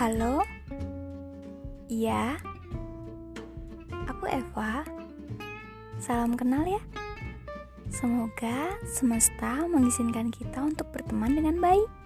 Halo? Iya? Aku Eva. Salam kenal ya. Semoga semesta mengizinkan kita untuk berteman dengan baik.